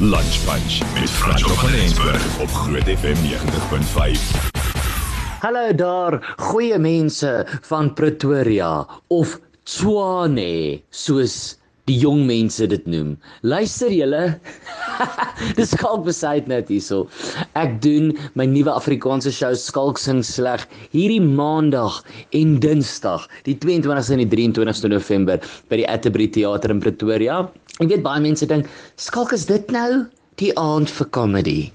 Lunch Punch met Frans van Rensburg op Groot FM 90.5. Hallo daar, goeie mense van Pretoria of Tshwane, soos die jong mense dit noem. Luister julle. Dis skalk besait net hierso. Ek doen my nuwe Afrikaanse show Skalk sing sleg hierdie maandag en dinsdag, die 22ste en die 23ste November by die Atterbury Theater in Pretoria. Ek weet baie mense dink, "Skalk is dit nou die aand vir comedy?"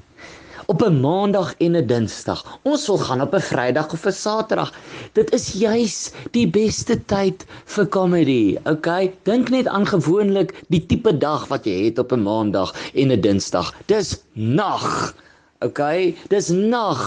Op 'n maandag en 'n dinsdag. Ons wil gaan op 'n Vrydag of 'n Saterdag. Dit is juis die beste tyd vir comedy. Okay, dink net aan gewoonlik die tipe dag wat jy het op 'n maandag en 'n dinsdag. Dis nag. OK, dis nag.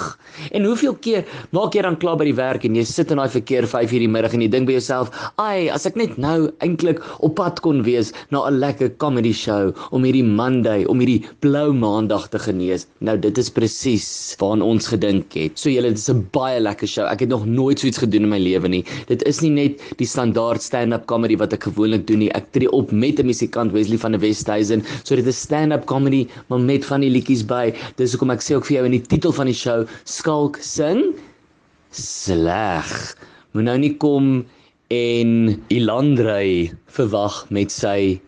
En hoeveel keer maak jy dan klaar by die werk en jy sit in daai verkeer 5:00 in die middag en jy dink by jouself, "Ai, as ek net nou eintlik op pad kon wees na 'n lekker comedy show om hierdie Monday, om hierdie blou maandag te genees." Nou dit is presies waaraan ons gedink het. So julle, dit is 'n baie lekker show. Ek het nog nooit so iets gedoen in my lewe nie. Dit is nie net die standaard stand-up comedy wat ek gewoonlik doen nie. Ek tree op met 'n musikant Wesley van der Westhuizen. So dit is stand-up comedy, maar met van die liedjies by. Dis hoekom ek sê ook vir jou in die titel van die show skalk sing sleg. Moet nou nie kom en Ilandrey verwag met sy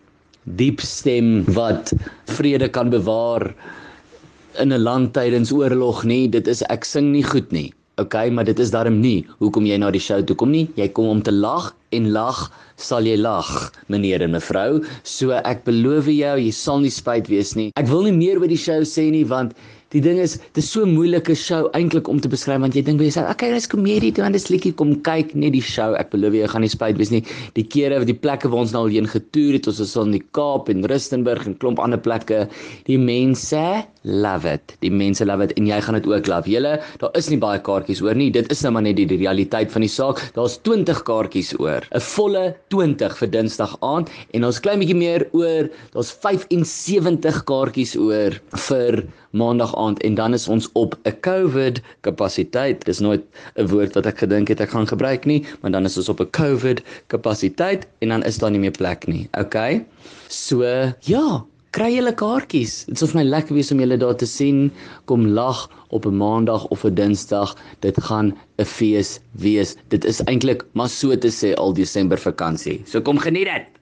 diep stem wat vrede kan bewaar in 'n land tydens oorlog nie. Dit is ek sing nie goed nie. Okay, maar dit is darm nie hoekom jy na die show toe kom nie. Jy kom om te lag en lag sal jy lag, meneer en mevrou. So ek beloof jou, jy sal nie spyt wees nie. Ek wil nie meer oor die show sê nie want Die ding is, dit is so 'n moeilike show eintlik om te beskryf want jy dink by jouself, okay, dis komedie, dan dis liedjie kom kyk net die show. Ek beloof jy, jy gaan nie spyt wees nie. Die kere, die plekke waar ons nou al heen getoer het, ons was in die Kaap en Rustenburg en klomp ander plekke. Die mense love it. Die mense love it en jy gaan dit ook love. Julle, daar is nie baie kaartjies oor nie. Dit is nou maar net die, die realiteit van die saak. Daar's 20 kaartjies oor. 'n Volle 20 vir Dinsdag aand en ons klein bietjie meer oor. Daar's 75 kaartjies oor vir maandag aand en dan is ons op 'n COVID kapasiteit. Dis nooit 'n woord wat ek gedink het ek gaan gebruik nie, maar dan is ons op 'n COVID kapasiteit en dan is daar nie meer plek nie. OK? So, ja, kry julle kaartjies. Dit sou vir my lekker wees om julle daar te sien. Kom lag op 'n maandag of 'n dinsdag. Dit gaan 'n fees wees. Dit is eintlik maar so te sê al Desember vakansie. So kom geniet dit.